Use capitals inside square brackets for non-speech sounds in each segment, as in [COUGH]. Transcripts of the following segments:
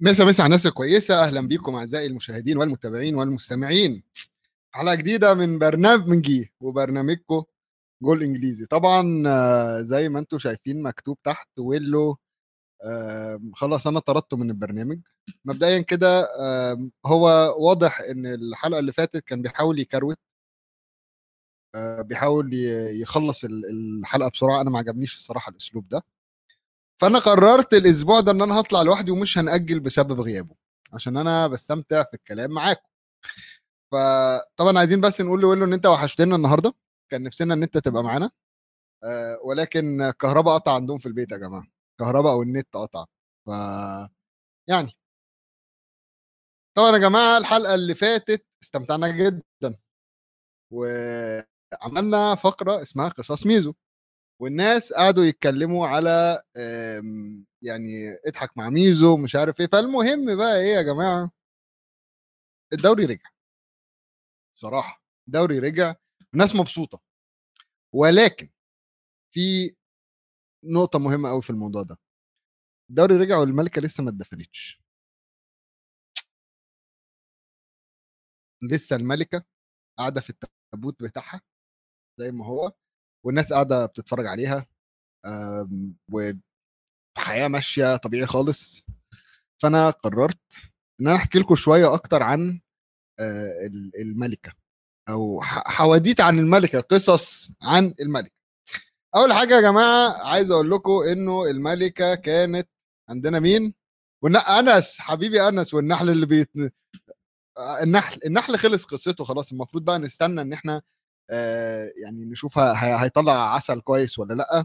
مسا مسا على الناس الكويسة أهلا بيكم أعزائي المشاهدين والمتابعين والمستمعين. حلقة جديدة من برنامجي وبرنامجكم جول إنجليزي. طبعا آه، زي ما أنتم شايفين مكتوب تحت ويلو خلاص أنا طردته من البرنامج. مبدئيا كده هو واضح إن الحلقة اللي فاتت كان بيحاول يكروت آه، بيحاول يخلص ال- الحلقة بسرعة. أنا ما عجبنيش الصراحة الأسلوب ده. فأنا قررت الأسبوع ده إن أنا هطلع لوحدي ومش هنأجل بسبب غيابه عشان أنا بستمتع في الكلام معاكم. فطبعا عايزين بس نقول لويلو إن أنت وحشتنا النهارده كان نفسنا إن أنت تبقى معانا. آه، ولكن الكهرباء قطع عندهم في البيت يا جماعة. الكهرباء أو النت قطع. ف يعني. طبعا يا جماعة الحلقة اللي فاتت استمتعنا جدا. وعملنا فقرة اسمها قصص ميزو. والناس قعدوا يتكلموا على يعني اضحك مع ميزو مش عارف إيه. فالمهم بقى إيه يا جماعة؟ الدوري رجع. صراحة الدوري رجع الناس مبسوطة. ولكن في نقطة مهمة قوي في الموضوع ده. الدوري رجع والملكة لسه ما اتدفنتش. لسه الملكة قاعدة في التابوت بتاعها زي ما هو. والناس قاعدة بتتفرج عليها آم، وحياه ماشية طبيعي خالص. فأنا قررت إن أنا أحكي لكم شوية أكتر عن آه، ال- الملكة أو حواديت عن الملكة قصص عن الملكة. أول حاجة يا جماعة عايز أقول لكم إنه الملكة كانت عندنا مين؟ أنس حبيبي أنس والنحل اللي بيت آه، النحل النحل خلص قصته خلاص المفروض بقى نستنى إن إحنا يعني نشوف هيطلع عسل كويس ولا لأ.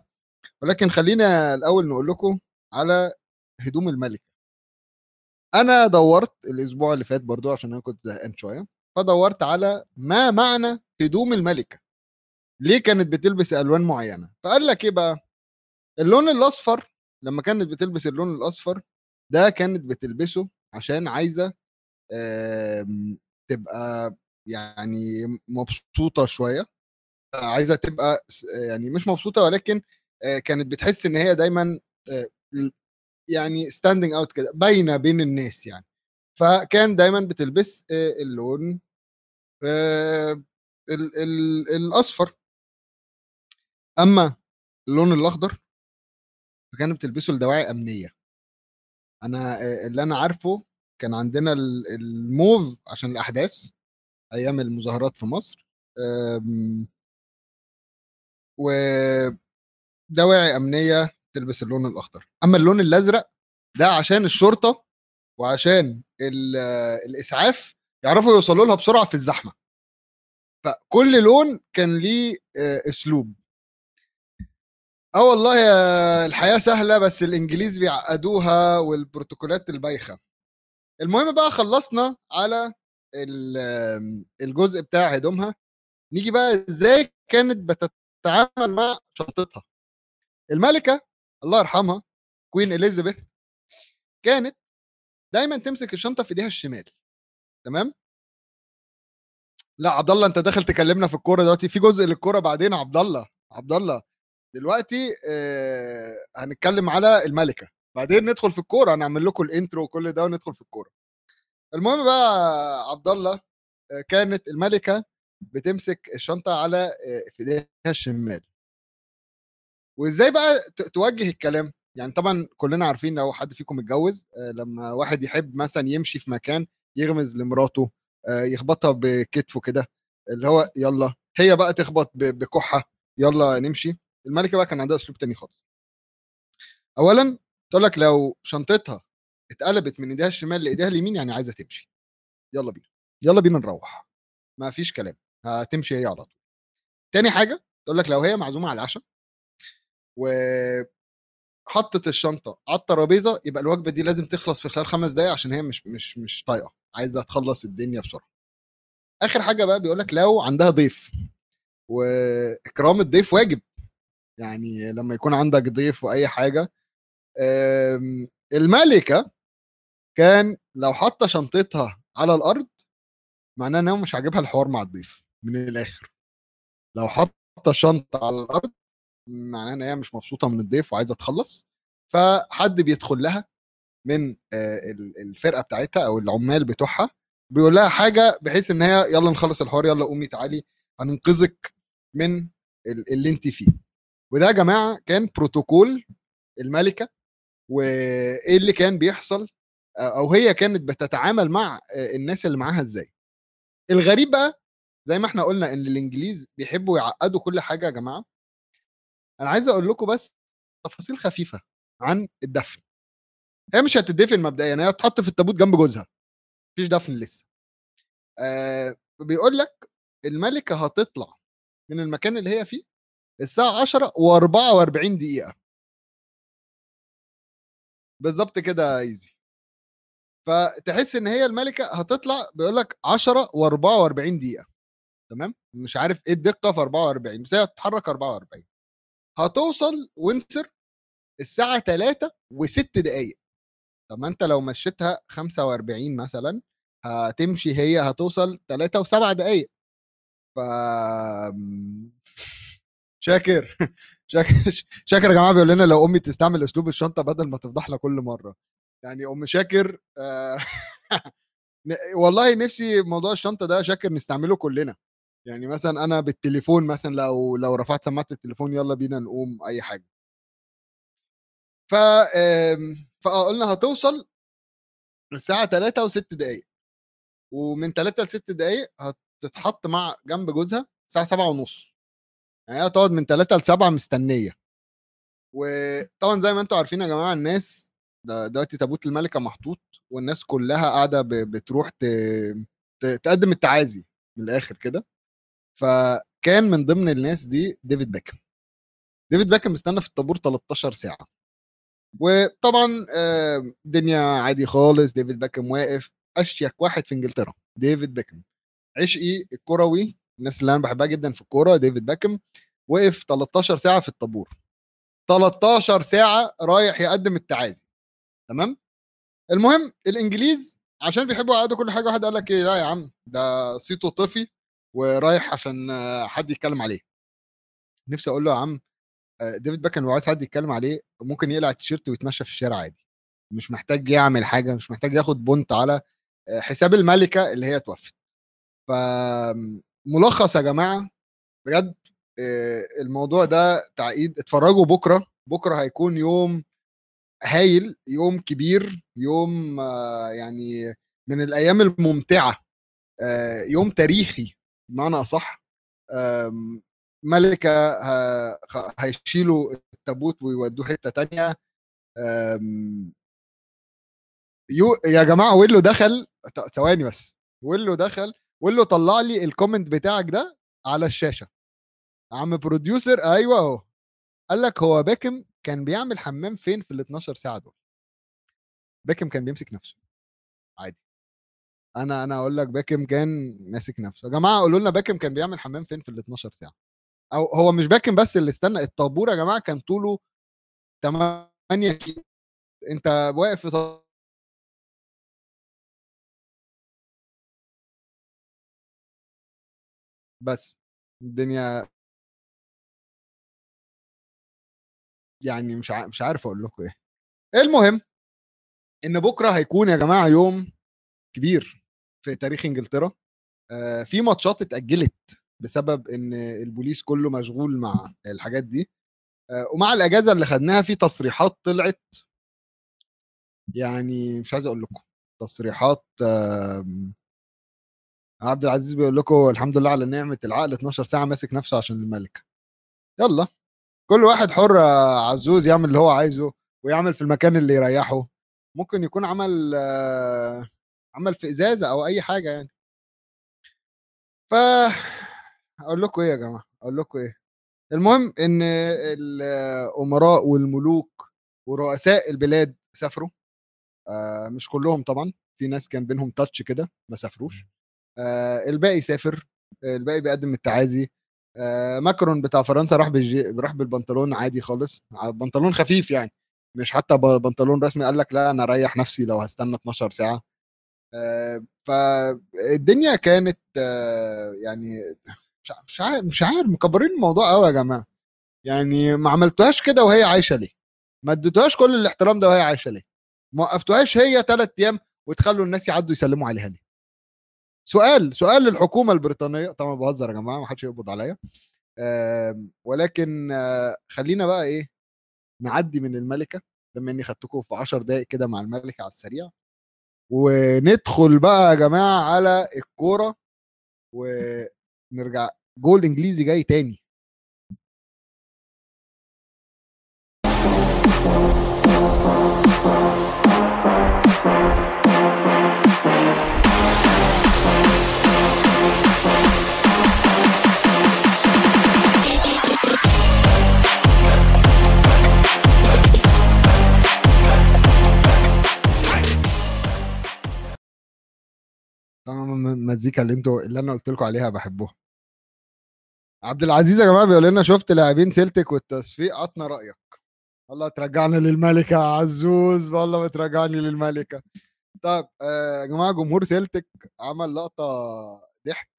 ولكن خلينا الأول نقول لكم على هدوم الملكة. أنا دورت الأسبوع اللي فات برضو عشان أنا كنت زهقان شوية فدورت على ما معنى هدوم الملكة. ليه كانت بتلبس ألوان معينة؟ فقال لك إيه بقى؟ اللون الأصفر لما كانت بتلبس اللون الأصفر ده كانت بتلبسه عشان عايزة آم، تبقى يعني مبسوطة شوية عايزة تبقى يعني مش مبسوطة ولكن كانت بتحس إن هي دايما يعني standing out كده باينة بين الناس يعني. فكان دايما بتلبس اللون ال- ال- الأصفر. أما اللون الأخضر فكانت بتلبسه لدواعي أمنية. أنا اللي أنا عارفه كان عندنا ال- الموف عشان الأحداث. أيام المظاهرات في مصر آم، ودواعي أمنية تلبس اللون الأخضر. أما اللون الأزرق ده عشان الشرطة وعشان ال- الإسعاف يعرفوا يوصلوا لها بسرعة في الزحمة. فكل لون كان ليه أسلوب. آه والله يا الحياة سهلة بس الإنجليز بيعقدوها والبروتوكولات البايخة. المهم بقى خلصنا على الجزء بتاع هدومها. نيجي بقى إزاي كانت بتتعامل مع شنطتها. الملكة الله يرحمها Queen Elizabeth كانت دايما تمسك الشنطة في إيديها الشمال. تمام؟ لا عبد الله أنت داخل تكلمنا في الكورة دلوقتي. في جزء للكورة بعدين عبد الله عبد الله دلوقتي آه هنتكلم على الملكة. بعدين ندخل في الكورة هنعمل لكم ال intro وكل ده وندخل في الكورة. المهم بقى عبد الله آه، كانت الملكة بتمسك الشنطة على آه، في ايديها الشمال. وإزاي بقى توجه الكلام؟ يعني طبعا كلنا عارفين لو حد فيكم اتجوز آه، لما واحد يحب مثلا يمشي في مكان يغمز لمراته يخبطها بكتفه كده اللي هو يلا هي بقى تخبط بكحة يلا نمشي. الملكة بقى كان عندها أسلوب تاني خالص. اولا تقول لك لو شنطتها اتقلبت من ايديها الشمال لايديها اليمين يعني عايزة تمشي. يلا بينا. يلا بينا نروح. ما فيش كلام. هتمشي هي على طول. تاني حاجة تقول لك لو هي معزومة على العشاء وحطت الشنطة على الترابيزة يبقى الوجبة دي لازم تخلص في خلال خمس دقايق عشان هي مش مش مش طايقة. عايزة تخلص الدنيا بسرعة. آخر حاجة بقى بيقول لك لو عندها ضيف وإكرام الضيف واجب. يعني لما يكون عندك ضيف وأي حاجة الملكة كان لو حاطة شنطتها على الأرض معناه إن هو مش عاجبها الحوار مع الضيف من الآخر. لو حاطة الشنطه على الأرض معناه إن هي مش مبسوطة من الضيف وعايزة تخلص. فحد بيدخل لها من الفرقة بتاعتها أو العمال بتوعها بيقول لها حاجة بحيث إن هي يلا نخلص الحوار يلا قومي تعالي هننقذك من اللي انت فيه. وده يا جماعة كان بروتوكول الملكة وإيه اللي كان بيحصل؟ أو هي كانت بتتعامل مع الناس اللي معاها إزاي. الغريب بقى زي ما إحنا قلنا إن الإنجليز بيحبوا يعقدوا كل حاجة يا جماعة. أنا عايز أقول لكم بس تفاصيل خفيفة عن الدفن. هي مش هتدفن مبدئيا هي هتحط في التابوت جنب جوزها. مفيش دفن لسه. آه بيقول لك الملكة هتطلع من المكان اللي هي فيه الساعة 10 و44 دقيقة. بالظبط كده إيزي. فتحس إن هي الملكة هتطلع بيقول لك 10 و44 دقيقة. تمام؟ مش عارف إيه الدقة في 44 بس هي هتتحرك 44 هتوصل وينسر الساعة 3 و6 دقائق طب ما أنت لو مشيتها 45 مثلا هتمشي هي هتوصل 3 و7 دقائق ف [LAUGHS] شاكر. [LAUGHS] شاكر شاكر يا جماعة بيقول لنا لو أمي تستعمل أسلوب الشنطة بدل ما تفضحنا كل مرة. يعني ام شاكر آه [LAUGHS] والله نفسي موضوع الشنطة ده شاكر نستعمله كلنا. يعني مثلا أنا بالتليفون مثلا لو لو رفعت سماعة التليفون يلا بينا نقوم أي حاجة. ف فقلنا هتوصل الساعة 3 و6 دقائق ومن 3 ل 6 دقائق هتتحط مع جنب جوزها الساعة 7 ونص. يعني هي هتقعد من 3 ل 7 مستنية. وطبعا زي ما أنتم عارفين يا جماعة الناس دلوقتي تابوت الملكه محطوط والناس كلها قاعدة بتروح تقدم التعازي من الآخر كده. فكان من ضمن الناس دي ديفيد بيكهام ديفيد بيكهام استنى في الطابور 13 ساعة. وطبعا الدنيا عادي خالص ديفيد بيكهام واقف أشيك واحد في إنجلترا ديفيد بيكهام عشقي الكروي الناس اللي أنا بحبها جدا في الكورة ديفيد بيكهام وقف 13 ساعة في الطابور. 13 ساعة رايح يقدم التعازي. تمام؟ المهم الإنجليز عشان بيحبوا يعقدوا كل حاجة واحد قال لك إيه لا يا عم ده صيته طفي ورايح عشان حد يتكلم عليه. نفسي أقول له يا عم ديفيد بيكهام لو عايز حد يتكلم عليه ممكن يقلع التيشيرت ويتمشى في الشارع عادي. مش محتاج يعمل حاجة مش محتاج ياخد بونط على حساب الملكة اللي هي توفت. فملخص يا جماعة بجد الموضوع ده تعقيد اتفرجوا بكرة بكرة هيكون يوم هايل يوم كبير يوم يعني من الأيام الممتعة يوم تاريخي بمعنى أصح ملكة هيشيلوا التابوت ويودوه حتة تانية يو يا جماعة ويلو دخل ثواني بس ويلو دخل ويلو طلع لي ال comment بتاعك ده على الشاشة. عم producer أيوه أهو قال لك هو بيكهام كان بيعمل حمام فين في ال 12 ساعة دول؟ بيكهام كان بيمسك نفسه. عادي. أنا أنا أقول لك بيكهام كان ماسك نفسه. يا جماعة قولوا لنا بيكهام كان بيعمل حمام فين في ال 12 ساعة؟ أو هو مش بيكهام بس اللي استنى الطابور يا جماعة كان طوله 8 كيلو. أنت واقف في بس. الدنيا يعني مش مش عارف أقول لكم إيه. المهم إن بكرة هيكون يا جماعة يوم كبير في تاريخ إنجلترا. في ماتشات اتأجلت بسبب إن البوليس كله مشغول مع الحاجات دي. ومع الأجازة اللي خدناها في تصريحات طلعت. يعني مش عايز أقول لكم تصريحات آه عبد العزيز بيقول لكم الحمد لله على نعمة العقل 12 ساعة ماسك نفسه عشان الملكة. يلا. كل واحد حر عزوز يعمل اللي هو عايزه ويعمل في المكان اللي يريحه. ممكن يكون عمل عمل في إزازة أو أي حاجة يعني. ف أقول لكم إيه يا جماعة أقول لكم إيه. المهم إن الامراء والملوك ورؤساء البلاد سافروا. آه مش كلهم طبعا في ناس كان بينهم تاتش كده ما سافروش. آه الباقي سافر الباقي بيقدم التعازي. ماكرون بتاع فرنسا راح بالجي... راح بالبنطلون عادي خالص. بنطلون خفيف يعني. مش حتى بنطلون رسمي. قال لك لا أنا أريح نفسي لو هستنى 12 ساعة. آه فالدنيا كانت آه يعني مش عارف مش عارف مكبرين الموضوع قوي يا جماعة. يعني ما عملتوهاش كده وهي عايشة ليه؟ ما اديتوهاش كل الاحترام ده وهي عايشة ليه؟ ما وقفتوهاش هي ثلاث أيام وتخلوا الناس يعدوا يسلموا عليها ليه؟ سؤال سؤال للحكومة البريطانية. طبعا بهزر يا جماعة ما حدش يقبض عليا. ولكن آه، خلينا بقى إيه نعدي من الملكة بما إني خدتكم في 10 دقائق كده مع الملكة على السريع. وندخل بقى يا جماعة على الكورة ونرجع. جول إنجليزي جاي تاني. طبعا المزيكا اللي أنتوا اللي أنا قلت لكم عليها بحبوها عبد العزيز يا جماعة بيقول لنا شفت لاعبين سيلتك والتصفيق؟ عطنا رأيك. والله ترجعنا للملكة يا عزوز. والله بترجعني للملكة. طيب آه يا جماعة جمهور سيلتك عمل لقطة ضحك.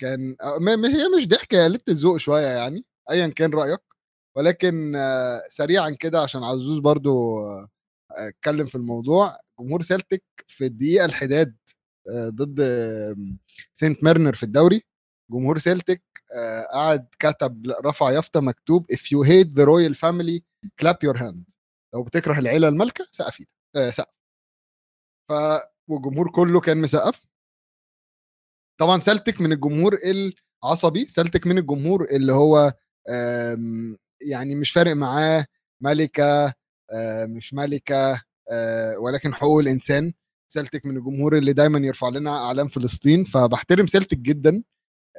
كان هي مش ضحك هي قلت الذوق شوية يعني ايا كان رأيك. ولكن آه سريعا كده عشان عزوز برضو آه، أتكلم في الموضوع جمهور سيلتك في الدقيقة الحداد آه، ضد سانت ميرين في الدوري جمهور سيلتك آه، قعد كتب رفع يافطة مكتوب if you hate the royal family clap your hand. لو بتكره العيلة المالكة سقف إيدك آه سقف. ف والجمهور كله كان مسقف. طبعا سلتك من الجمهور العصبي سلتك من الجمهور اللي هو يعني مش فارق معاه ملكة مش ملكة آه ولكن حقوق الإنسان. سلتك من الجمهور اللي دايما يرفع لنا أعلام فلسطين فبحترم سلتك جدا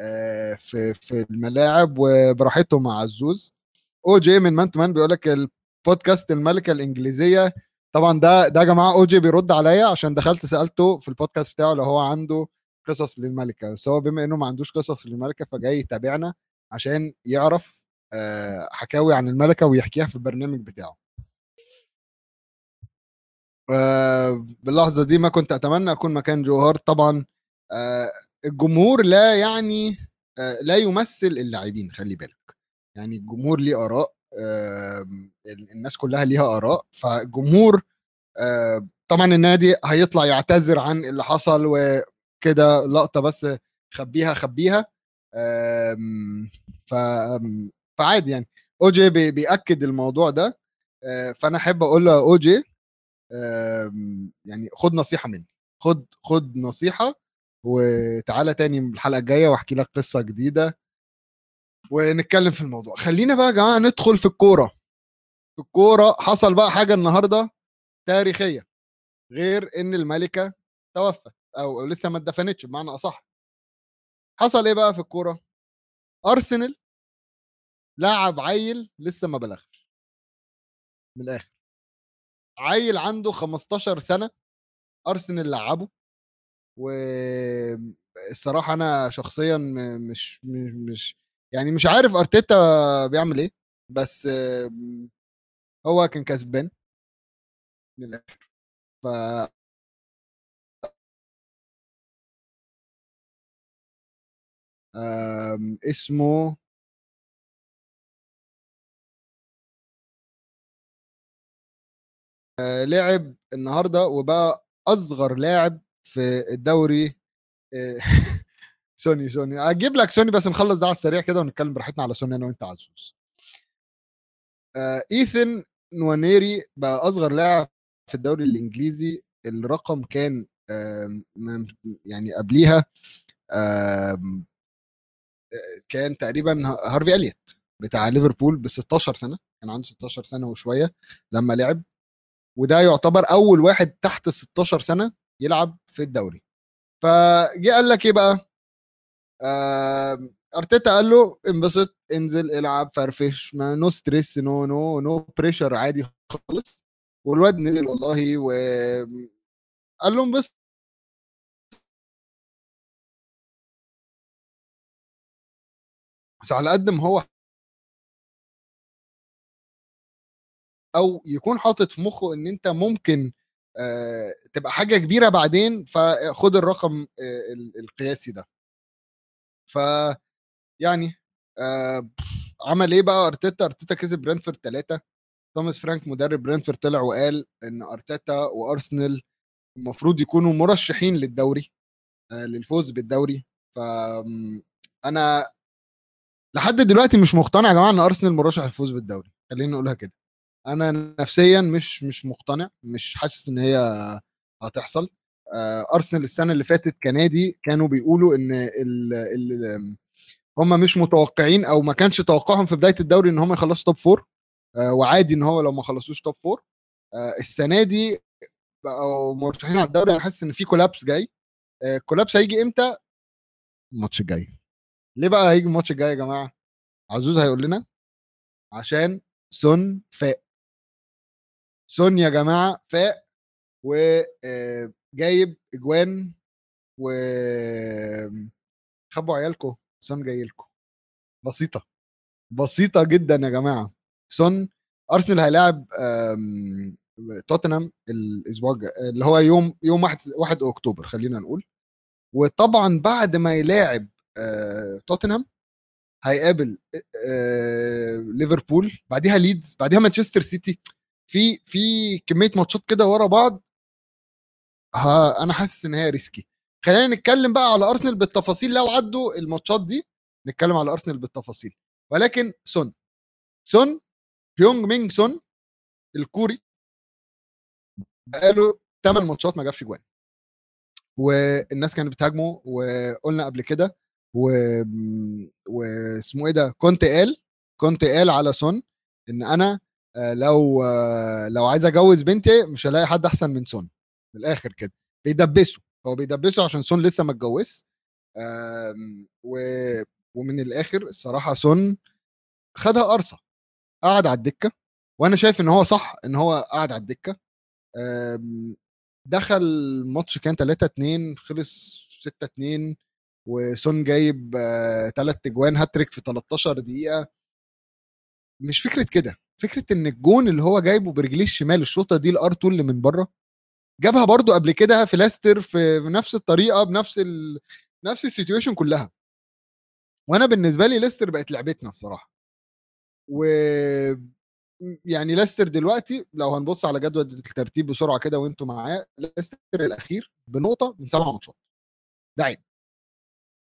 آه في في الملاعب وبراحتهم مع عزوز OG من Man to Man بيقول لك البودكاست الملكة الإنجليزية طبعا ده ده يا جماعة OG بيرد عليا عشان دخلت سألته في البودكاست بتاعه لو هو عنده قصص للملكة. بس هو بما إنه ما عندوش قصص للملكة فجاي يتابعنا عشان يعرف آه حكاوي عن الملكة ويحكيها في البرنامج بتاعه. آه، باللحظة دي ما كنت أتمنى أكون مكان جوهر. طبعا آه، الجمهور لا يعني آه، لا يمثل اللاعبين خلي بالك. يعني الجمهور ليه آراء الناس كلها ليها آراء. فالجمهور طبعا النادي هيطلع يعتذر عن اللي حصل وكده لقطة بس خبيها خبيها. فعادي يعني. أوجي بيأكد الموضوع ده. فأنا أحب أقول له اوجي يعني خد نصيحة مني. خد خد نصيحة وتعالى تاني الحلقة الجاية وأحكي لك قصة جديدة ونتكلم في الموضوع. خلينا بقى يا جماعة ندخل في الكورة. في الكورة حصل بقى حاجة النهارده تاريخية غير إن الملكة توفت أو لسه ما اتدفنتش بمعنى أصح. حصل إيه بقى في الكورة؟ أرسنال لاعب عيل لسه ما بلغش. من الآخر. عيل عنده 15 سنة أرسنال لعبه والصراحه أنا شخصيا مش مش يعني مش عارف أرتيتا بيعمل إيه بس هو كان كسبان من الآخر. ف اسمه لعب النهارده وبقى أصغر لاعب في الدوري آه، [LAUGHS] سوني سوني. أجيب لك سوني بس نخلص ده على السريع كده ونتكلم براحتنا على سوني أنا وأنت عزوز. آه، إيثن نوانيري بقى أصغر لاعب في الدوري الإنجليزي. الرقم كان يعني قبليها كان تقريبا هارفي اليت بتاع ليفربول ب 16 سنة كان عنده 16 سنة وشوية لما لعب. وده يعتبر أول واحد تحت ال 16 سنة يلعب في الدوري. فجي قال لك إيه بقى؟ أرتيتا قال له انبسط انزل العب فرفش ما no stress no no no pressure عادي خالص. والواد نزل والله و قال له انبسط. بس على قد ما هو أو يكون حاطط في مخه إن أنت ممكن تبقى حاجة كبيرة بعدين فخد الرقم القياسي ده. ف يعني عمل إيه بقى؟ أرتيتا أرتيتا كسب برينفورد ثلاثة توماس فرانك مدرب برينفورد طلع وقال إن أرتيتا وأرسنال المفروض يكونوا مرشحين للدوري للفوز بالدوري. ف أنا لحد دلوقتي مش مقتنع يا جماعة إن أرسنال مرشح للفوز بالدوري. خلينا نقولها كده. أنا نفسيا مش مش مقتنع مش حاسس إن هي هتحصل. آه، ارسنال السنة اللي فاتت كنادي كانوا بيقولوا إن ال ال هم مش متوقعين أو ما كانش توقعهم في بداية الدوري إن هم يخلصوا top four آه، وعادي إن هو لو ما خلصوش top four آه، السنة دي بقوا مرشحين على الدوري. أنا حاسس إن في collapse جاي. ال collapse هيجي إمتى؟ الماتش الجاي. ليه بقى هيجي الماتش الجاي يا جماعة؟ عزوز هيقول لنا عشان سون فاق. سون يا جماعة فاق وجايب إجوان و خبوا عيالكم سون جاي لكم بسيطة بسيطة جدا يا جماعة. سون أرسنال هيلاعب توتنهام الأسبوع اللي هو يوم يوم 1 1 أكتوبر خلينا نقول. وطبعا بعد ما يلاعب توتنهام هيقابل ليفربول بعديها ليدز بعديها مانشستر سيتي. في في كمية ماتشات كده ورا بعض ها أنا حاسس إن هي risky خلينا نتكلم بقى على ارسنال بالتفاصيل لو عدوا الماتشات دي نتكلم على ارسنال بالتفاصيل. ولكن سون سون هيونج مينج سون الكوري بقاله 8 ماتشات ما جابش جوان. والناس كانت بتهاجمه وقلنا قبل كده و... واسمه إيه ده كنت قال كنت قال على سون إن أنا لو لو عايز أجوز بنتي مش هلاقي حد أحسن من سون من الآخر كده. بيدبسوا هو بيدبسوا عشان سون لسه ما اتجوزش. ومن الآخر الصراحة سون خدها قرصة قعد على الدكة وأنا شايف إن هو صح إن هو قعد على الدكة. دخل ماتش كان 3 2 خلص 6 2 وسون جايب ثلاث اجوان هاتريك في 13 دقيقة. مش فكرة كده. فكرة إن الجون اللي هو جايبه برجليه الشمال الشوطة دي ال R2 اللي من بره جابها برضو قبل كده في لاستر في نفس الطريقة بنفس ال... نفس ال situation كلها. وأنا بالنسبة لي ليستر بقت لعبتنا الصراحة. و يعني ليستر دلوقتي لو هنبص على جدول الترتيب بسرعة كده وأنتم معايا ليستر الأخير بنقطة من سبع ماتشات. ده عيب.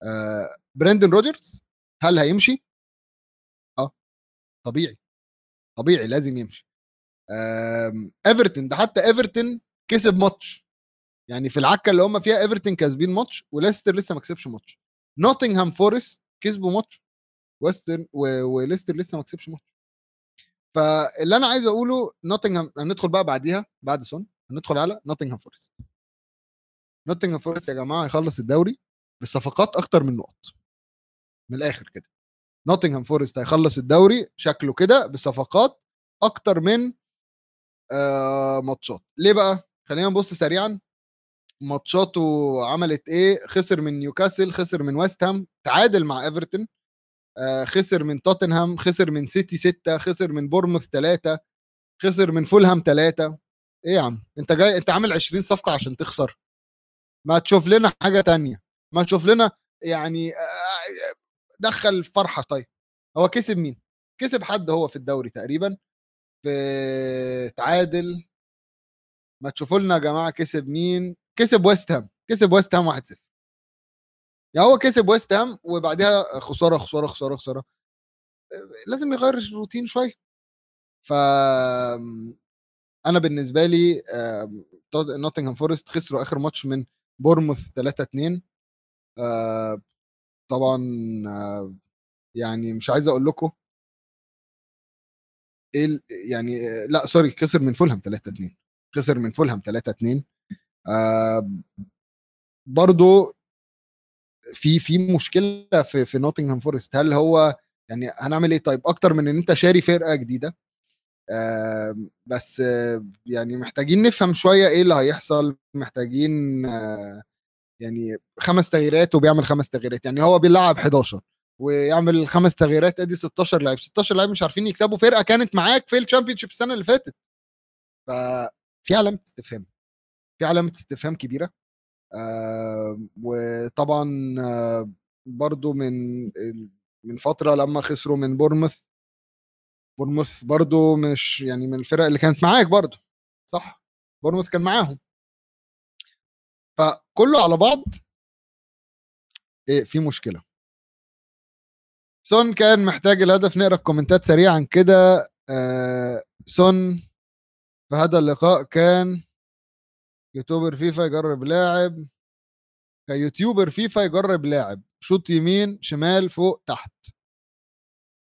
آه برندن روجرز هل هيمشي؟ آه طبيعي. طبيعي لازم يمشي. ايفرتون ده حتى ايفرتون كسب ماتش. يعني في العكة اللي هم فيها ايفرتون كاسبين ماتش وليستر لسه ما كسبش ماتش. نوتنغهام فورست كسبوا ماتش ويسترن وليستر لسه ما كسبش ماتش. فاللي أنا عايز أقوله نوتنغهام هندخل بقى بعديها بعد سون هندخل على نوتنغهام فورست نوتنغهام فورست يا جماعة هيخلص الدوري بالصفقات أكتر من نقط. من الآخر كده. نوتنغهام فورست هيخلص الدوري شكله كده بصفقات أكتر من آه ماتشات. ليه بقى؟ خلينا نبص سريعا. ماتشاته عملت إيه؟ خسر من نيوكاسل خسر من ويست هام تعادل مع إيفرتون آه خسر من توتنهام خسر من سيتي 6 خسر من بورموث 3 خسر من فولهام 3 إيه يا عم؟ أنت جاي أنت عامل 20 صفقة عشان تخسر. ما تشوف لنا حاجة تانية. ما تشوف لنا يعني آه دخل فرحة طيب هو كسب مين؟ كسب حد هو في الدوري تقريبا في تعادل. ما تشوفوا لنا يا جماعة كسب مين؟ كسب ويست هام كسب ويست هام 1-0 يعني هو كسب ويست هام وبعدها خسارة خسارة خسارة خسارة. لازم يغير الروتين شوية. ف أنا بالنسبة لي نوتنغهام فورست خسروا آخر ماتش من بورموث 3 2 طبعا يعني مش عايز أقول لكم إيه يعني لأ sorry خسر من فولهام 3 2 خسر من فولهام 3 2 آه برضو في في مشكلة في في نوتنغهام فورست هل هو يعني هنعمل إيه؟ طيب أكتر من إن أنت شاري فرقة جديدة آه بس آه يعني محتاجين نفهم شوية إيه اللي هيحصل محتاجين آه يعني خمس تغييرات وبيعمل خمس تغييرات يعني هو بيلعب 11 ويعمل خمس تغييرات أدي 16 لاعب 16 لاعب مش عارفين يكسبوا فرقة كانت معاك في ال Championship السنة اللي فاتت. ففي علامة استفهام في علامة استفهام كبيرة آه وطبعا آه برضو من من فترة لما خسروا من بورموث بورموث برضو مش يعني من الفرق اللي كانت معاك برضو صح؟ بورموث كان معاهم. فكله على بعض إيه في مشكلة. سون كان محتاج الهدف نقرأ الكومنتات سريعا كده. آه سون في هذا اللقاء كان YouTuber فيفا يجرب لاعب. ك YouTuber فيفا يجرب لاعب شوط يمين شمال فوق تحت.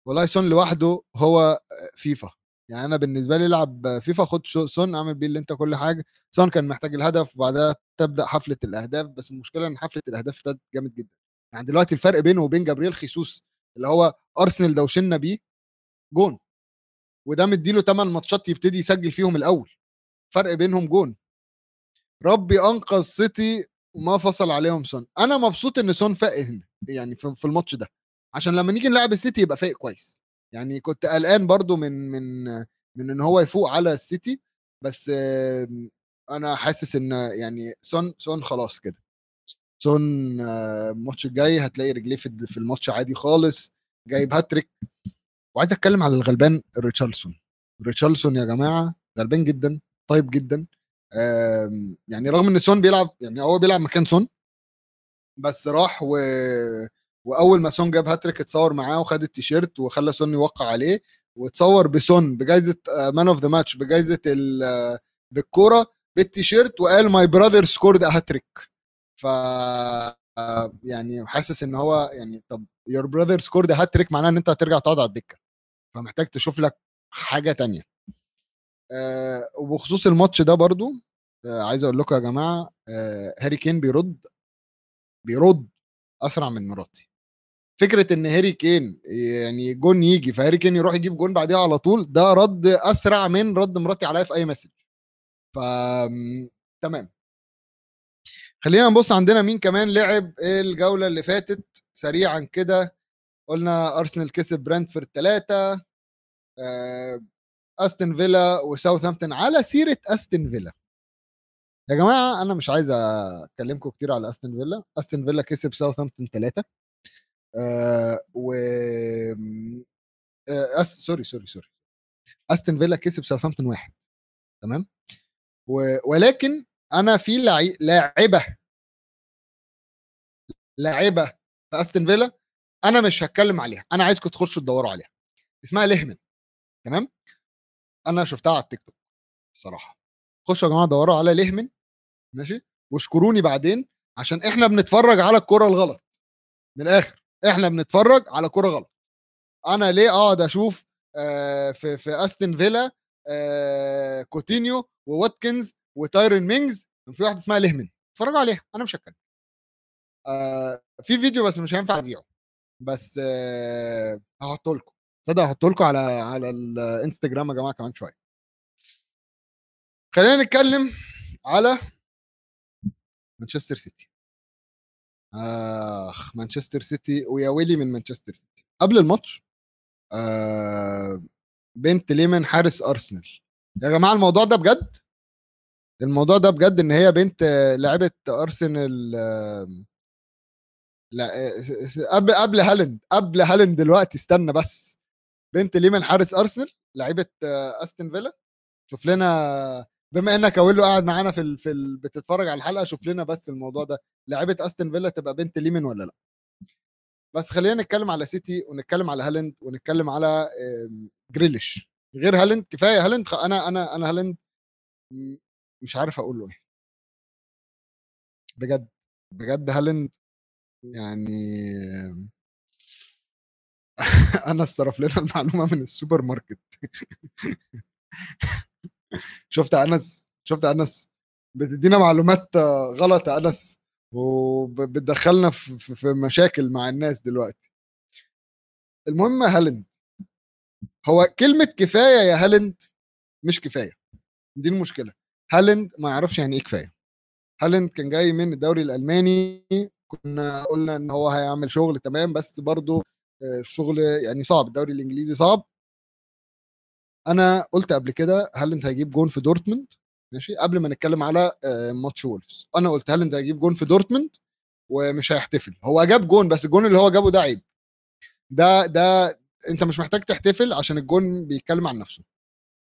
والله سون لوحده هو فيفا. يعني أنا بالنسبة لي ألعب فيفا خد سون أعمل بيه اللي أنت كل حاجة. سون كان محتاج الهدف وبعدها تبدأ حفلة الأهداف بس المشكلة إن حفلة الأهداف ده جامد جدا. يعني دلوقتي الفرق بينه وبين جابرييل خيسوس اللي هو أرسنال دوشنا بيه جون. وده مديله 8 ماتشات يبتدي يسجل فيهم الأول. فرق بينهم جون. ربي أنقذ سيتي وما فصل عليهم سون. أنا مبسوط إن سون فاق هنا يعني في الماتش ده. عشان لما نيجي نلعب السيتي يبقى فايق كويس. يعني كنت قلقان برضو من من من إن هو يفوق على السيتي بس أنا حاسس إن يعني سون سون خلاص كده. سون الماتش الجاي هتلاقي رجليه في الماتش عادي خالص جايب هاتريك وعايز أتكلم على الغلبان ريتشارلسون. ريتشارلسون يا جماعة غلبان جدا طيب جدا. يعني رغم إن سون بيلعب يعني هو بيلعب مكان سون بس راح و وأول ما سون جاب هاتريك اتصور معاه وخد التيشيرت وخلى سون يوقع عليه واتصور بسون بجائزه man of the match بجائزه بالكورة بالتيشيرت وقال my brother scored hat-trick ف يعني حاسس إن هو يعني طب your brother scored hat-trick معناه إن أنت هترجع تقعد على الدكة. فمحتاج تشوف لك حاجة تانية. أه وبخصوص الماتش ده برضو أه عايز أقول لكم يا جماعة هاري كين بيرد بيرد أسرع من مراتي. فكرة إن هاري كين يعني جون يجي فهاري كين يروح يجيب جون بعديها على طول ده رد أسرع من رد مراتي عليا في أي message ف تمام. خلينا نبص عندنا مين كمان لعب الجولة اللي فاتت. سريعا كده قلنا ارسنال كسب برنتفورد ثلاثة استن فيلا وساوثهامبتون على سيرة استن فيلا يا جماعة أنا مش عايز أكلمكم كتير على استن فيلا استن فيلا كسب ساوثهامبتون ثلاثة آه و آه أس... sorry sorry sorry. استن فيلا كسب ساوثهامبتون واحد تمام؟ و... ولكن أنا في لعي... لاعبة لاعبة في استن فيلا أنا مش هتكلم عليها أنا عايزكم تخشوا تدوروا عليها. اسمها لهمن تمام؟ أنا شفتها على التيك توك الصراحة. خشوا يا جماعة دوروا على لهمن ماشي؟ واشكروني بعدين عشان إحنا بنتفرج على الكرة الغلط من الآخر. إحنا بنتفرج على كره غلط. أنا ليه أقعد أشوف آه في في استن فيلا آه كوتينيو وواتكنز وتايرن مينجز في واحدة اسمها ليمن اتفرجوا عليها أنا مش هتكلم. آه في فيديو بس مش هينفع أذيعه. بس آه هحطه لكم. تصدق هحطه لكم على على الإنستجرام يا جماعة كمان شوية. خلينا نتكلم على مانشستر سيتي. آخ مانشستر سيتي ويا ويلي من مانشستر سيتي. قبل الماتش آه بنت ليمن حارس أرسنال. يا جماعة الموضوع ده بجد؟ الموضوع ده بجد إن هي بنت لعبه أرسنال لا قبل قبل هالاند قبل هالاند دلوقتي استنى بس. بنت ليمن حارس أرسنال لعيبه استن فيلا. شوف لنا بما إنك أولو قاعد معانا في ال... في ال... بتتفرج على الحلقة شوف لنا بس الموضوع ده. لعيبة استن فيلا تبقى بنت ليمن ولا لأ؟ بس خلينا نتكلم على سيتي ونتكلم على هالاند ونتكلم على جريليش غير هالاند كفاية هالاند أنا أنا أنا هالاند مش عارف أقول له إيه. بجد بجد هالاند يعني [LAUGHS] أنا استرف لنا المعلومة من السوبر ماركت. [LAUGHS] شفت أنس؟ شفت أنس؟ بتدينا معلومات غلط يا أنس وبتدخلنا في, مشاكل مع الناس دلوقتي. المهم هالند هو كلمة كفاية يا هالند مش كفاية. دي المشكلة. هالند ما يعرفش يعني إيه كفاية. هالند كان جاي من الدوري الألماني كنا قلنا إن هو هيعمل شغل تمام بس برضه الشغل يعني صعب الدوري الإنجليزي صعب. أنا قلت قبل كده هالاند هيجيب جون في دورتموند؟ ماشي قبل ما نتكلم على ماتش وولفز. أنا قلت هالاند هيجيب جون في دورتموند؟ ومش هيحتفل. هو جاب جون بس الجون اللي هو جابه ده عيب. ده ده أنت مش محتاج تحتفل عشان الجون بيتكلم عن نفسه.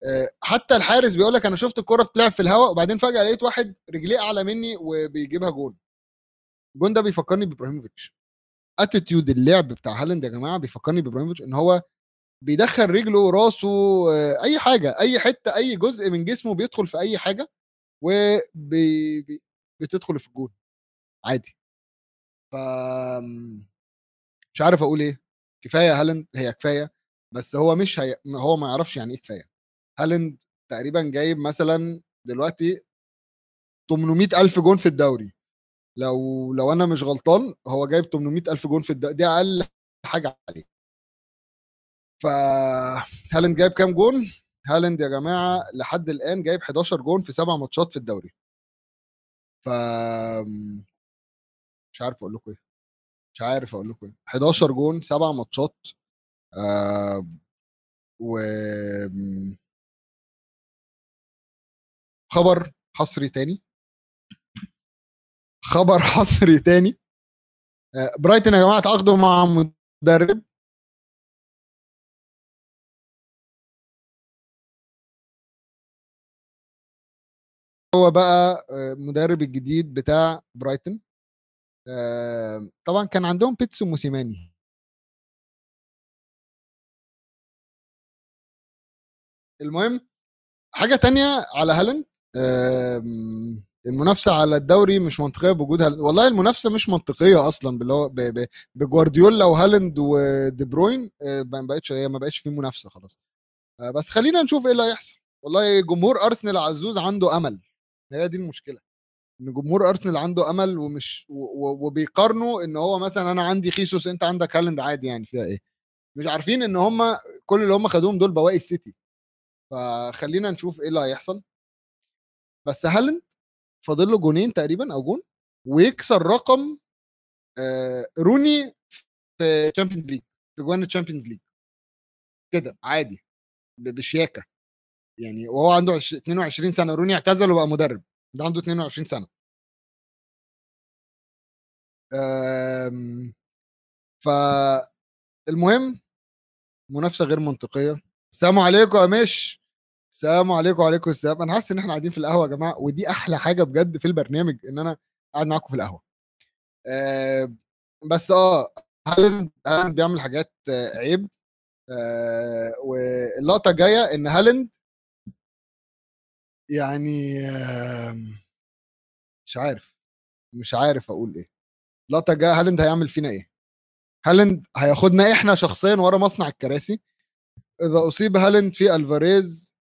آه، حتى الحارس بيقول لك أنا شفت الكرة بتلعب في الهواء وبعدين فجأة لقيت واحد رجليه أعلى مني وبيجيبها جون. الجون ده بيفكرني بإبراهيموفيتش. attitude اللعب بتاع هالاند يا جماعة بيفكرني بإبراهيموفيتش إن هو بيدخل رجله وراسه آه، أي حاجة أي حتة أي جزء من جسمه بيدخل في أي حاجة وبتدخل في الجون عادي. ف مش عارف أقول إيه. كفاية هالاند هي كفاية بس هو مش هي... هو ما يعرفش يعني إيه كفاية. هالاند تقريبا جايب مثلا دلوقتي 800 ألف جون في الدوري. لو لو أنا مش غلطان هو جايب 800 ألف جون في الدوري دي أقل حاجة عليه. ف هالاند جايب كام جون؟ هالاند يا جماعة لحد الآن جايب 11 جون في سبع ماتشات في الدوري. ف مش عارف أقول لكم إيه. مش عارف أقول لكم إيه. 11 جون سبع ماتشات و خبر حصري تاني. خبر حصري تاني. آه برايتن يا جماعة تعاقدوا مع مدرب. هو بقى مدرب الجديد بتاع برايتن طبعا كان عندهم بيتسو موسيماني. المهم حاجة تانية على هالاند. المنافسة على الدوري مش منطقية بوجود هالاند. والله المنافسة مش منطقية أصلا باللي هو بجوارديولا وهالاند ودي بروين ما بقتش هي ما بقتش في منافسة خلاص. بس خلينا نشوف إيه اللي هيحصل. والله جمهور أرسنال عزوز عنده أمل. هي دي المشكلة إن جمهور أرسنال عنده أمل ومش وبيقارنوا إن هو مثلا أنا عندي خيسوس أنت عندك هالاند عادي يعني فيها إيه؟ مش عارفين إن هم كل اللي هم خدوهم دول بواقي السيتي. فخلينا نشوف إيه اللي هيحصل. بس هالاند فاضل له جونين تقريبا أو جون ويكسر رقم آه روني في Champions League في جوان ال Champions League كده عادي بشياكة. يعني وهو عنده 22 سنة روني اعتزل وبقى مدرب. ده عنده 22 سنة. آمم، فالمهم منافسة غير منطقية. السلام عليكم يا مش. السلام عليكم وعليكم السلام. أنا حاسس إن إحنا قاعدين في القهوة يا جماعة ودي أحلى حاجة بجد في البرنامج إن أنا قاعد معاكم في القهوة. آه بس آه هالاند هالاند بيعمل حاجات عيب. آه واللقطة الجاية إن هالاند يعني مش عارف مش عارف أقول إيه. لقطه جاية هالاند هيعمل فينا إيه؟ هالاند هياخدنا إحنا شخصيا ورا مصنع الكراسي؟ إذا أصيب هالاند في ألفاريز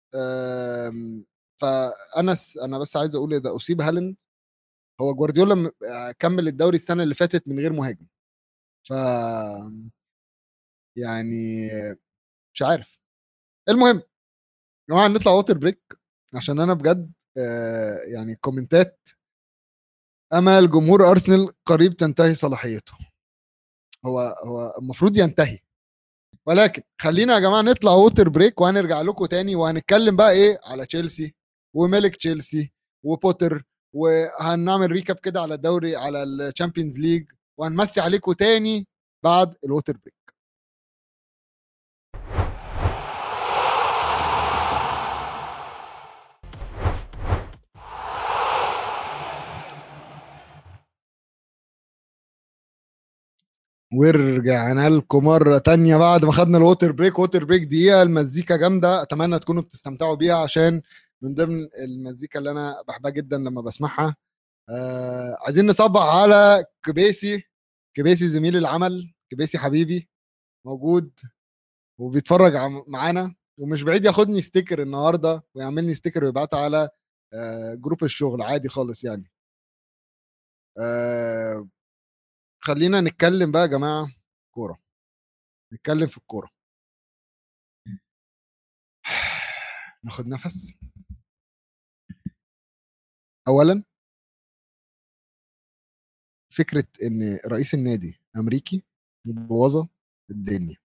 فأنا أنا بس عايز أقول إذا أصيب هالاند هو جوارديولا كمل الدوري السنة اللي فاتت من غير مهاجم. ف يعني مش عارف. المهم يا جماعة نطلع water break عشان أنا بجد آه يعني comment ات أمل جمهور أرسنال قريب تنتهي صلاحيته. هو هو المفروض ينتهي. ولكن خلينا يا جماعة نطلع water break وهنرجع لكم تاني وهنتكلم بقى إيه على تشيلسي وملك تشيلسي وبوتر وهنعمل recap كده على الدوري على ال Champions League وهنمسي عليكم تاني بعد ال water break ورجعنا لكم مرة تانية بعد ما خدنا ال water break. water break دقيقة المزيكا جامدة. أتمنى تكونوا بتستمتعوا بيها عشان من ضمن المزيكا اللي أنا بحبها جدا لما بسمعها. آه عايزين نصبح على كبيسي كبيسي زميل العمل كبيسي حبيبي موجود وبيتفرج معانا. ومش بعيد ياخدني sticker النهارده ويعمل لي sticker ويبعتها على آه جروب الشغل عادي خالص يعني. آه خلينا نتكلم بقى يا جماعة كورة. نتكلم في الكورة. [SIGHS] ناخد نفس. اولا فكرة إن رئيس النادي أمريكي مبوظة الدنيا.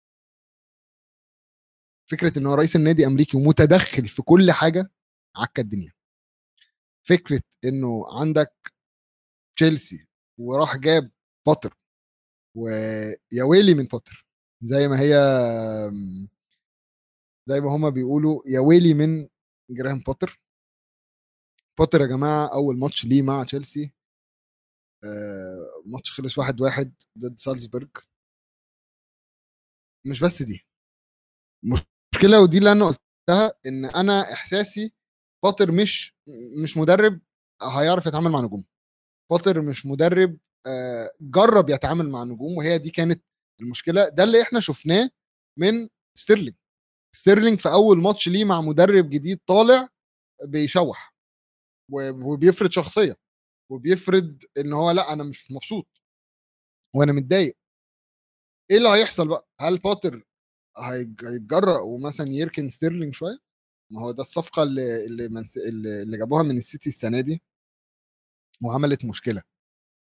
فكرة إن هو رئيس النادي أمريكي ومتدخل في كل حاجة عكا الدنيا. فكرة إنه عندك تشيلسي وراح جاب بوتر ويا ويلي من بوتر زي ما هي زي ما هما بيقولوا يا ويلي من جراهام بوتر بوتر يا جماعة أول ماتش ليه مع تشيلسي آه، ماتش خلص واحد واحد ضد سالزبورج مش بس دي. مشكلة ودي اللي أنا قلتها إن أنا إحساسي بوتر مش مش مدرب هيعرف يتعامل مع نجوم. بوتر مش مدرب جرب يتعامل مع نجوم وهي دي كانت المشكلة. ده اللي إحنا شفناه من ستيرلينج. ستيرلينج في أول ماتش ليه مع مدرب جديد طالع بيشوح وبيفرض شخصية وبيفرض إن هو لأ أنا مش مبسوط وأنا متضايق. إيه اللي هيحصل بقى؟ هل بوتر هيتجرأ ومثلا يركن ستيرلينج شوية؟ ما هو ده الصفقة اللي اللي. اللي جابوها من السيتي السنة دي وعملت مشكلة.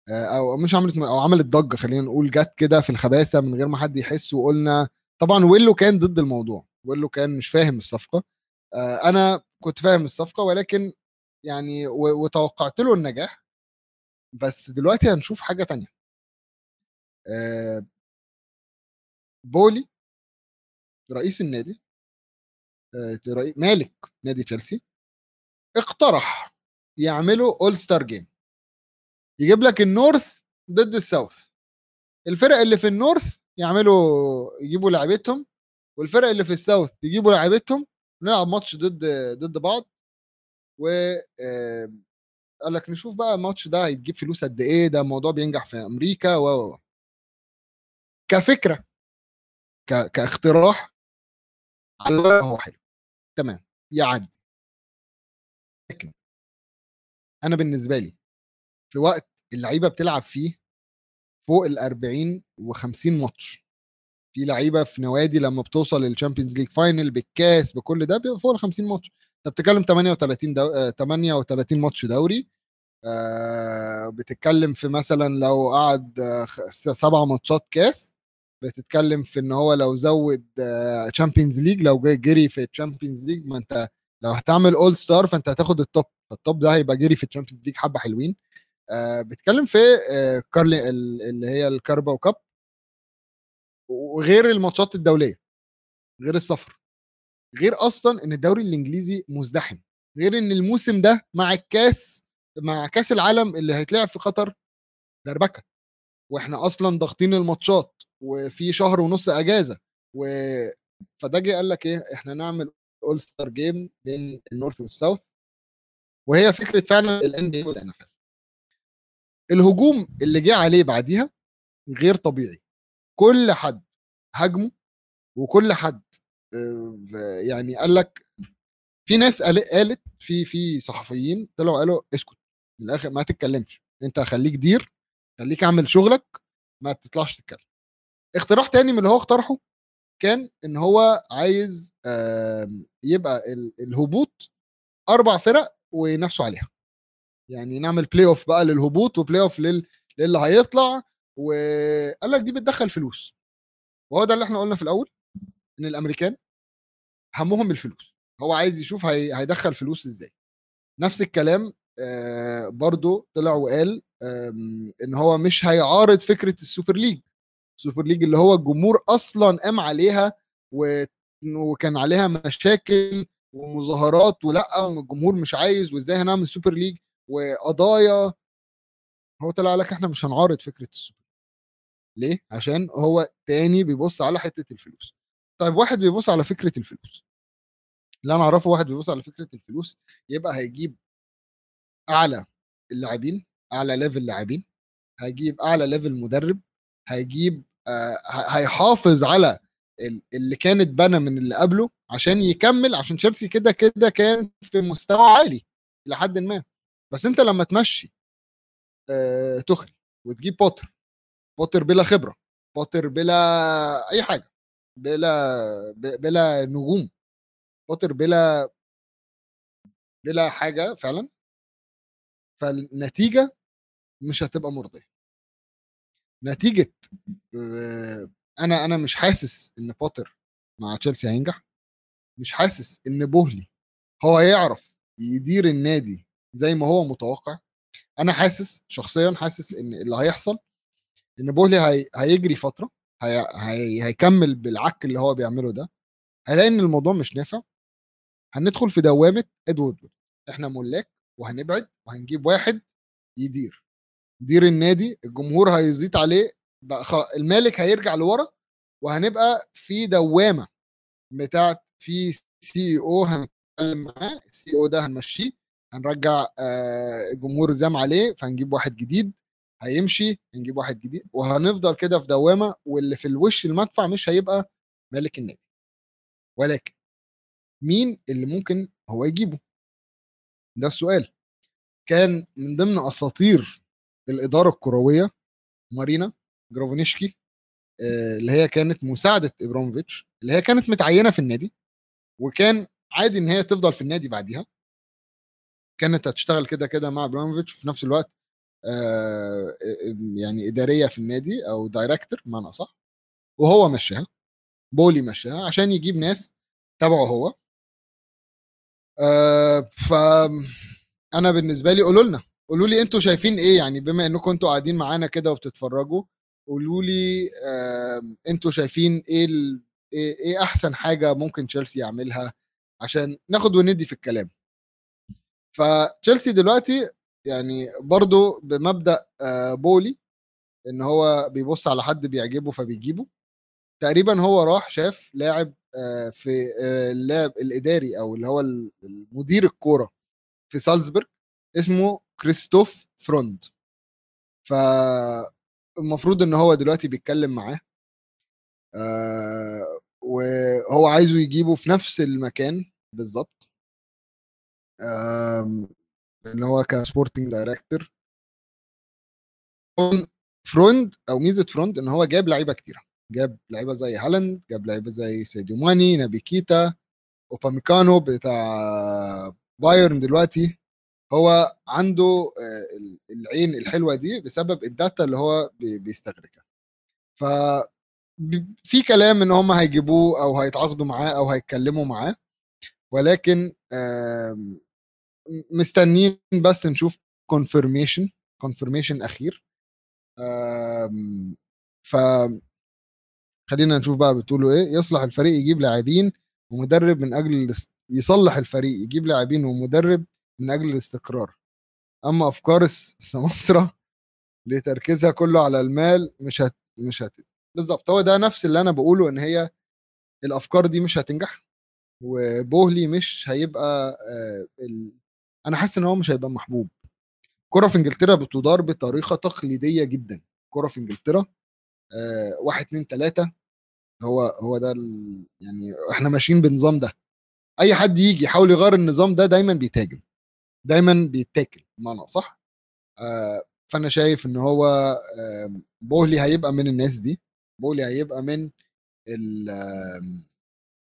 أو مش عملت أو عملت ضجة خلينا نقول جت كده في الخباثة من غير ما حد يحس وقلنا طبعا ويلو كان ضد الموضوع ويلو كان مش فاهم الصفقة أنا كنت فاهم الصفقة ولكن يعني وتوقعت له النجاح بس دلوقتي هنشوف حاجة تانية. بولي رئيس النادي مالك نادي تشيلسي اقترح يعملوا all-star game يجيب لك ال north ضد ال south. الفرق اللي في ال north يعملوا يجيبوا لعيبتهم والفرق اللي في ال south يجيبوا لعيبتهم نلعب ماتش ضد ضد بعض. و قال لك نشوف بقى الماتش ده هيتجيب فلوس قد إيه ده الموضوع بينجح في أمريكا و كفكرة ك... كاقتراح على هو حلو. تمام. يعدي. لكن أنا بالنسبة لي في وقت اللعيبة بتلعب فيه فوق ال 40 و50 ماتش. في لعيبة في نوادي لما بتوصل لل Champions League final بالكاس بكل ده بيبقى فوق ال 50 ماتش. أنت بتتكلم 38 دو... 38 ماتش دوري آه بتتكلم في مثلا لو قعد سبع ماتشات كاس بتتكلم في إن هو لو زود Champions آه League لو جري في ال Champions League ما أنت لو هتعمل all-star فأنت هتاخد ال top ال top ده هيبقى جري في ال Champions League حبة حلوين. آه بتتكلم في آه كارلينج اللي هي الكاراباو Cup وغير الماتشات الدولية غير السفر. غير أصلا إن الدوري الإنجليزي مزدحم. غير إن الموسم ده مع الكاس مع كاس العالم اللي هيتلعب في قطر دربكة. وإحنا أصلا ضاغطين الماتشات وفي شهر ونص أجازة. و فده جه قال لك إيه إحنا نعمل all-star game بين ال north وال south وهي فكرة فعلا ال NBA وال NFL الهجوم اللي جه عليه بعديها غير طبيعي. كل حد هاجمه وكل حد يعني قال لك في ناس قالت في في صحفيين طلعوا قالوا اسكت من الآخر ما تتكلمش أنت خليك دير خليك اعمل شغلك ما تطلعش تتكلم. اقتراح تاني من اللي هو اقترحه كان إن هو عايز يبقى الهبوط أربع فرق وينافسوا عليها. يعني نعمل play off بقى للهبوط و play off لل... للي هيطلع وقال لك دي بتدخل فلوس. وهو ده اللي إحنا قلنا في الأول إن الأمريكان همهم الفلوس. هو عايز يشوف هي... هيدخل فلوس إزاي. نفس الكلام آه برضو طلع وقال إن هو مش هيعارض فكرة ال Super League. ال Super League اللي هو الجمهور أصلا قام عليها و... وكان عليها مشاكل ومظاهرات ولا الجمهور مش عايز وإزاي هنعمل Super League؟ وقضايا هو طلع لك إحنا مش هنعارض فكرة السوبر. ليه؟ عشان هو تاني بيبص على حتة الفلوس. طيب واحد بيبص على فكرة الفلوس. اللي أنا أعرفه واحد بيبص على فكرة الفلوس يبقى هيجيب أعلى اللاعبين أعلى level لاعبين هيجيب أعلى level مدرب هيجيب آه هيحافظ على اللي كان اتبنى من اللي قبله عشان يكمل عشان تشيلسي كده كده كان في مستوى عالي لحد ما. بس أنت لما تمشي آه توخيل وتجيب بوتر بوتر بلا خبرة بوتر بلا أي حاجة بلا بلا نجوم بوتر بلا بلا حاجة فعلا فالنتيجة مش هتبقى مرضية. نتيجة أنا أنا مش حاسس إن بوتر مع تشيلسي هينجح مش حاسس إن بوهلي هو هيعرف يدير النادي زي ما هو متوقع. أنا حاسس شخصيا حاسس إن اللي هيحصل إن بوهلي هي... هيجري فترة هي... هي... هيكمل بالعك اللي هو بيعمله ده. هيلاقي إن الموضوع مش نافع. هندخل في دوامة إدوارد إحنا ملاك وهنبعد وهنجيب واحد يدير. يدير النادي الجمهور هيزيد عليه بقى. المالك هيرجع لورا وهنبقى في دوامة بتاعت في سي أو هنتكلم معاه السي أو ده هنمشيه. هنرجع آه الجمهور زام عليه فهنجيب واحد جديد هيمشي هنجيب واحد جديد وهنفضل كده في دوامة واللي في الوش المدفع مش هيبقى مالك النادي. ولكن مين اللي ممكن هو يجيبه؟ ده السؤال. كان من ضمن أساطير الإدارة الكروية مارينا جرانوفسكايا اللي هي كانت مساعدة إبراموفيتش اللي هي كانت متعينة في النادي وكان عادي إن هي تفضل في النادي بعديها. كانت هتشتغل كده كده مع أبراموفيتش وفي نفس الوقت آه يعني إدارية في النادي أو دايركتور بمعنى صح وهو مشاها بولي مشاها عشان يجيب ناس تبعه هو. آه ف أنا بالنسبة لي قولوا لنا قولوا لي أنتوا شايفين إيه؟ يعني بما إنكم أنتوا قاعدين معانا كده وبتتفرجوا قولوا لي آه أنتوا شايفين إيه ال... إيه إيه أحسن حاجة ممكن تشيلسي يعملها عشان ناخد وندي في الكلام؟ فتشيلسي دلوقتي يعني برضو بمبدأ آه بولي إن هو بيبص على حد بيعجبه فبيجيبه. تقريبا هو راح شاف لاعب آه في آه اللاعب الإداري أو اللي هو المدير الكورة في سالزبرج اسمه كريستوف فروند. فالمفروض إن هو دلوقتي بيتكلم معاه وهو عايزه يجيبه في نفس المكان بالظبط. ان هو ك sporting director فروند أو ميزة فروند إن هو جاب لعيبة كتيرة. جاب لعيبة زي هالاند جاب لعيبة زي ساديو ماني نابي كيتا اوباميكانو بتاع بايرن دلوقتي. هو عنده العين الحلوة دي بسبب ال data اللي هو بيستخرجها ف في كلام إن هم هيجيبوه أو هيتعاقدوا معاه أو هيتكلموا معاه. ولكن مستنيين بس نشوف كونفirmation كونفirmation أخير. ف خلينا نشوف بقى بتقولوا إيه. يصلح الفريق يجيب لاعبين ومدرب من أجل يصلح الفريق يجيب لاعبين ومدرب من أجل الاستقرار. أما أفكار سمسرة لتركيزها كله على المال مش هت... مش هت... بالظبط هو ده نفس اللي أنا بقوله إن هي الأفكار دي مش هتنجح وبوهلي مش هيبقى آه. أنا حاسس إن هو مش هيبقى محبوب. كرة في إنجلترا بتدار بطريقة تقليدية جدا. كرة في إنجلترا آه واحد اتنين تلاتة هو هو ده. يعني إحنا ماشيين بنظام ده. أي حد يجي يحاول يغير النظام ده دايما بيتهاجم دايما بيتاكل بمعنى صح آه فأنا شايف إن هو آه بوهلي هيبقى من الناس دي. بوهلي هيبقى من ال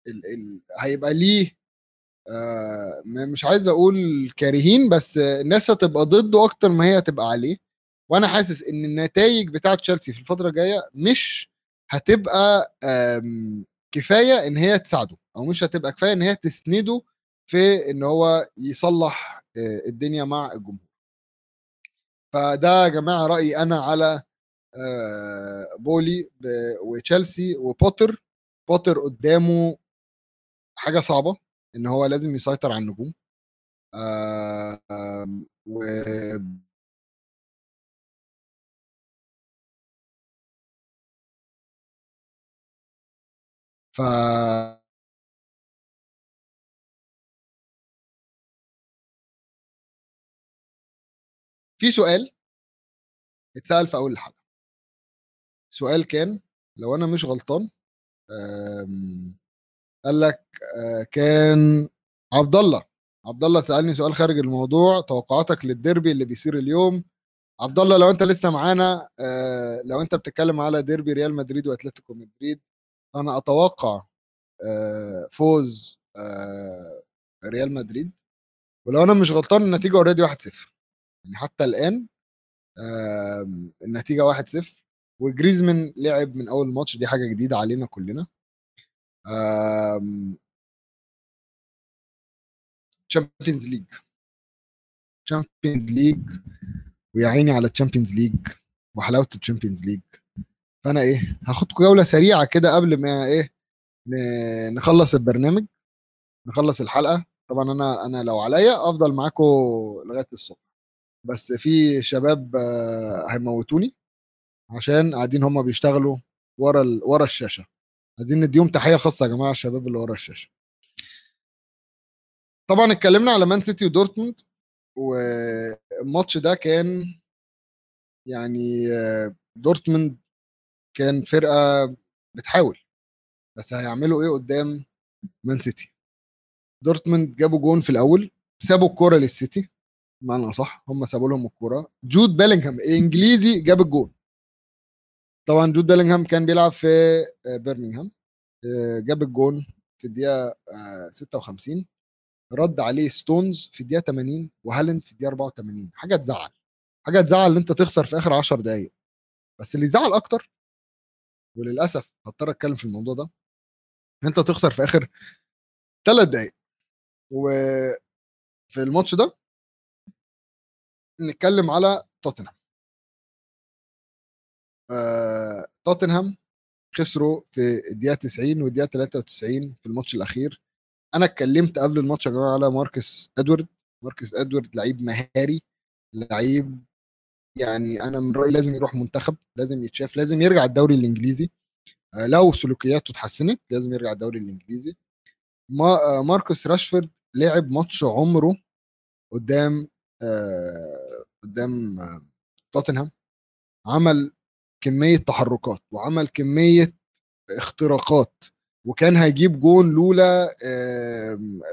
ال ال هيبقى ليه آه مش عايز أقول كارهين بس الناس هتبقى ضده أكتر ما هي هتبقى عليه. وأنا حاسس إن النتائج بتاعه تشيلسي في الفترة الجاية مش هتبقى كفاية إن هي تساعده أو مش هتبقى كفاية إن هي تسنده في إن هو يصلح الدنيا مع الجمهور. فده يا جماعة رأيي أنا على بولي وتشيلسي وبوتر. بوتر قدامه حاجة صعبة. إن هو لازم يسيطر على النجوم و ف في سؤال اتسأل في أول الحلقة سؤال كان لو أنا مش غلطان قال لك كان عبد الله عبد الله سألني سؤال خارج الموضوع توقعاتك للديربي اللي بيصير اليوم. عبد الله لو انت لسه معانا لو انت بتتكلم على ديربي ريال مدريد واتلتيكو مدريد أنا أتوقع فوز ريال مدريد. ولو أنا مش غلطان النتيجة already 1-0 يعني حتى الآن النتيجة 1-0 وجريزمان لعب من أول ماتش دي حاجة جديدة علينا كلنا. Champions League Champions League ويا عيني على ال Champions League وحلاوة ال Champions League فأنا إيه هاخد جولة سريعة كده قبل ما إيه نخلص البرنامج نخلص الحلقة. طبعا أنا أنا لو عليا أفضل معاكم لغاية الصبح. بس في شباب آه، هيموتوني عشان قاعدين هم بيشتغلوا ورا. ورا الشاشة. عايزين نديهم تحية خاصة يا جماعة الشباب اللي ورا الشاشة. طبعا اتكلمنا على مان سيتي ودورتموند والماتش ده كان يعني آه، دورتموند كان فرقة بتحاول بس هيعملوا إيه قدام مان سيتي؟ دورتموند جابوا جون في الأول سابوا الكورة للسيتي بمعنى صح هم سابوا لهم الكورة. جود بيلينغهام انجليزي جاب الجون. طبعا جود بيلينغهام كان بيلعب في آه، برمنغهام آه، جاب الجون في الدقيقة 56 رد عليه ستونز في الدقيقة 80 وهالاند في الدقيقة 84 حاجة تزعل حاجة تزعل إن أنت تخسر في آخر 10 دقائق بس اللي يزعل أكتر وللأسف هضطر أتكلم في الموضوع ده أنت تخسر في آخر ثلاث دقائق وفي الماتش ده نتكلم على توتنهام. آه، توتنهام خسروا في الدقيقة 90 والدقيقة 93 في الماتش الأخير. أنا اتكلمت قبل الماتش يا جماعة على ماركوس إدواردز. ماركوس إدواردز لعيب مهاري لعيب يعني أنا من رأيي لازم يروح منتخب لازم يتشاف لازم يرجع الدوري الإنجليزي. آه، لو سلوكياته اتحسنت لازم يرجع الدوري الإنجليزي. ما آه، ماركوس راشفورد لعب ماتش عمره قدام آه قدام توتنهام. عمل كمية تحركات وعمل كمية اختراقات وكان هيجيب جون لولا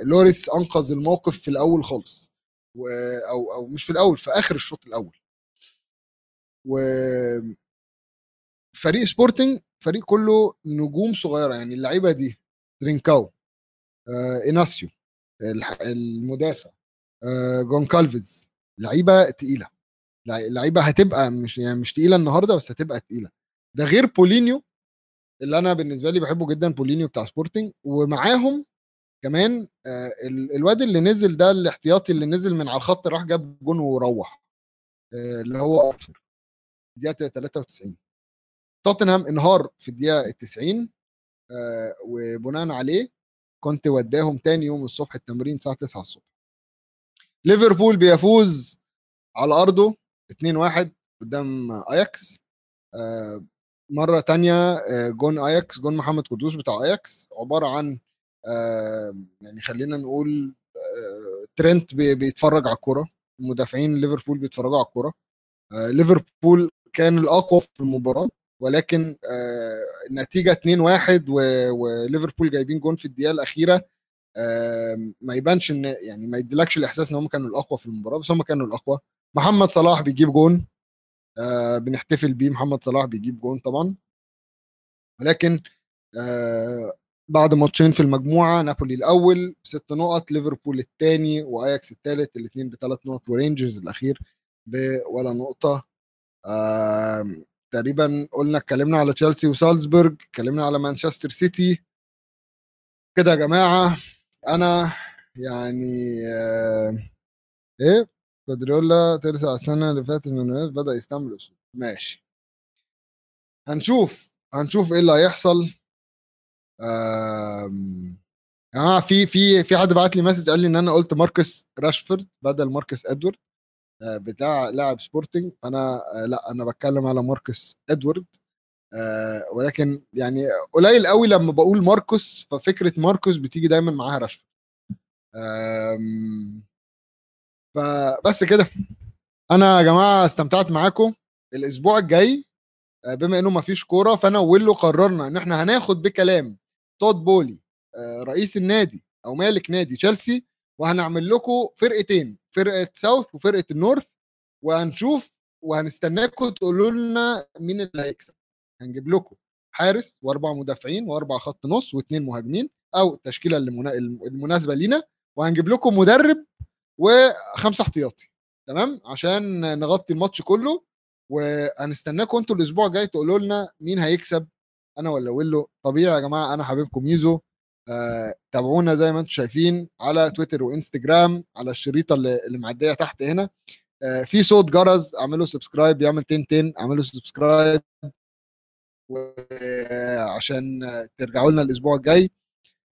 لوريس أنقذ الموقف في الأول خالص أو أو مش في الأول في آخر الشوط الأول. و فريق سبورتنج فريق كله نجوم صغيرة يعني اللعيبة دي ترينكاو آه إناسيو المدافع آه جونكالفيز لعيبة تقيلة. لعيبة هتبقى مش يعني مش تقيلة النهارده بس هتبقى تقيلة. ده غير بولينيو اللي أنا بالنسبة لي بحبه جدا بولينيو بتاع سبورتنج ومعاهم كمان آه الواد اللي نزل ده الاحتياطي اللي نزل من على الخط راح جاب جون وروح. آه اللي هو ارثر الدقيقة 93 توتنهام انهار في الدقيقة 90 آه وبناء عليه كنت وداهم تاني يوم الصبح التمرين الساعة 9 الصبح. ليفربول بيفوز على أرضه. 2-1 قدام اياكس آه مرة تانية آه جون اياكس جون محمد قدوس بتاع اياكس عبارة عن آه يعني خلينا نقول ترنت بيتفرج على الكورة. مدافعين ليفربول بيتفرجوا على الكورة. ليفربول كان الأقوى في المباراة ولكن النتيجه 2-1 وليفربول جايبين جون في الدقيقة الأخيرة ما يبانش إن يعني ما يديلكش الإحساس إن هم كانوا الأقوى في المباراة بس هم كانوا الأقوى. محمد صلاح بيجيب جون. آه بنحتفل بيه محمد صلاح بيجيب جون طبعا. ولكن آه بعد ماتشين في المجموعة نابولي الأول بست نقط ليفربول الثاني وآياكس الثالث الاثنين بثلاث نقط ورينجرز الأخير بولا نقطة. آه تقريبا قلنا اتكلمنا على تشيلسي وسالزبورج اتكلمنا على مانشستر سيتي. كده يا جماعة أنا يعني آه إيه؟ جوارديولا ترجع السنة اللي فاتت من بدأ يستعمل اسلوب ماشي. هنشوف هنشوف إيه اللي هيحصل. يا جماعة في في في حد بعت لي message قال لي إن أنا قلت ماركس راشفورد بدل ماركس إدوارد آه، بتاع لاعب سبورتنج أنا آه، لأ أنا بتكلم على ماركس إدوارد. آه، ولكن يعني قليل قوي لما بقول ماركوس ففكرة ماركوس بتيجي دايما معاها راشفورد. فبس كده. أنا يا جماعة استمتعت معاكم الأسبوع الجاي. بما إنه ما فيش كورة فأنا ويلو قررنا إن إحنا هناخد بكلام تود بولي رئيس النادي أو مالك نادي تشيلسي وهنعمل لكم فرقتين فرقة ساوث وفرقة النورث وهنشوف وهنستناكم تقولوا لنا مين اللي هيكسب. هنجيب لكم حارس وأربع مدافعين وأربع خط نص واثنين مهاجمين أو التشكيلة المناسبة لينا وهنجيب لكم مدرب وخمسه احتياطي تمام؟ عشان نغطي الماتش كله وهنستناكم أنتوا الأسبوع الجاي تقولوا لنا مين هيكسب أنا ولا ويلو؟ طبيعي يا جماعة أنا حبيبكم ميزو. آه، تابعونا زي ما أنتم شايفين على تويتر وإنستجرام على الشريطة اللي, معدية تحت هنا. آه، في صوت جرس اعملوا subscribe يعمل تين تين اعملوا subscribe. وعشان ترجعوا لنا الأسبوع الجاي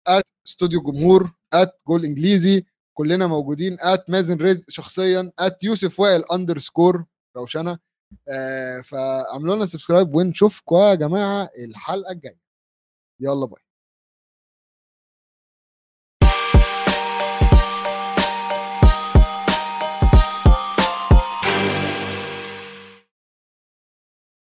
at استوديو جمهور at جول انجليزي كلنا موجودين at مازن رزق شخصيا at يوسف وائل underscore روشنة. آه فاعملوا لنا subscribe ونشوفكم يا جماعة الحلقة الجاية. يلا باي.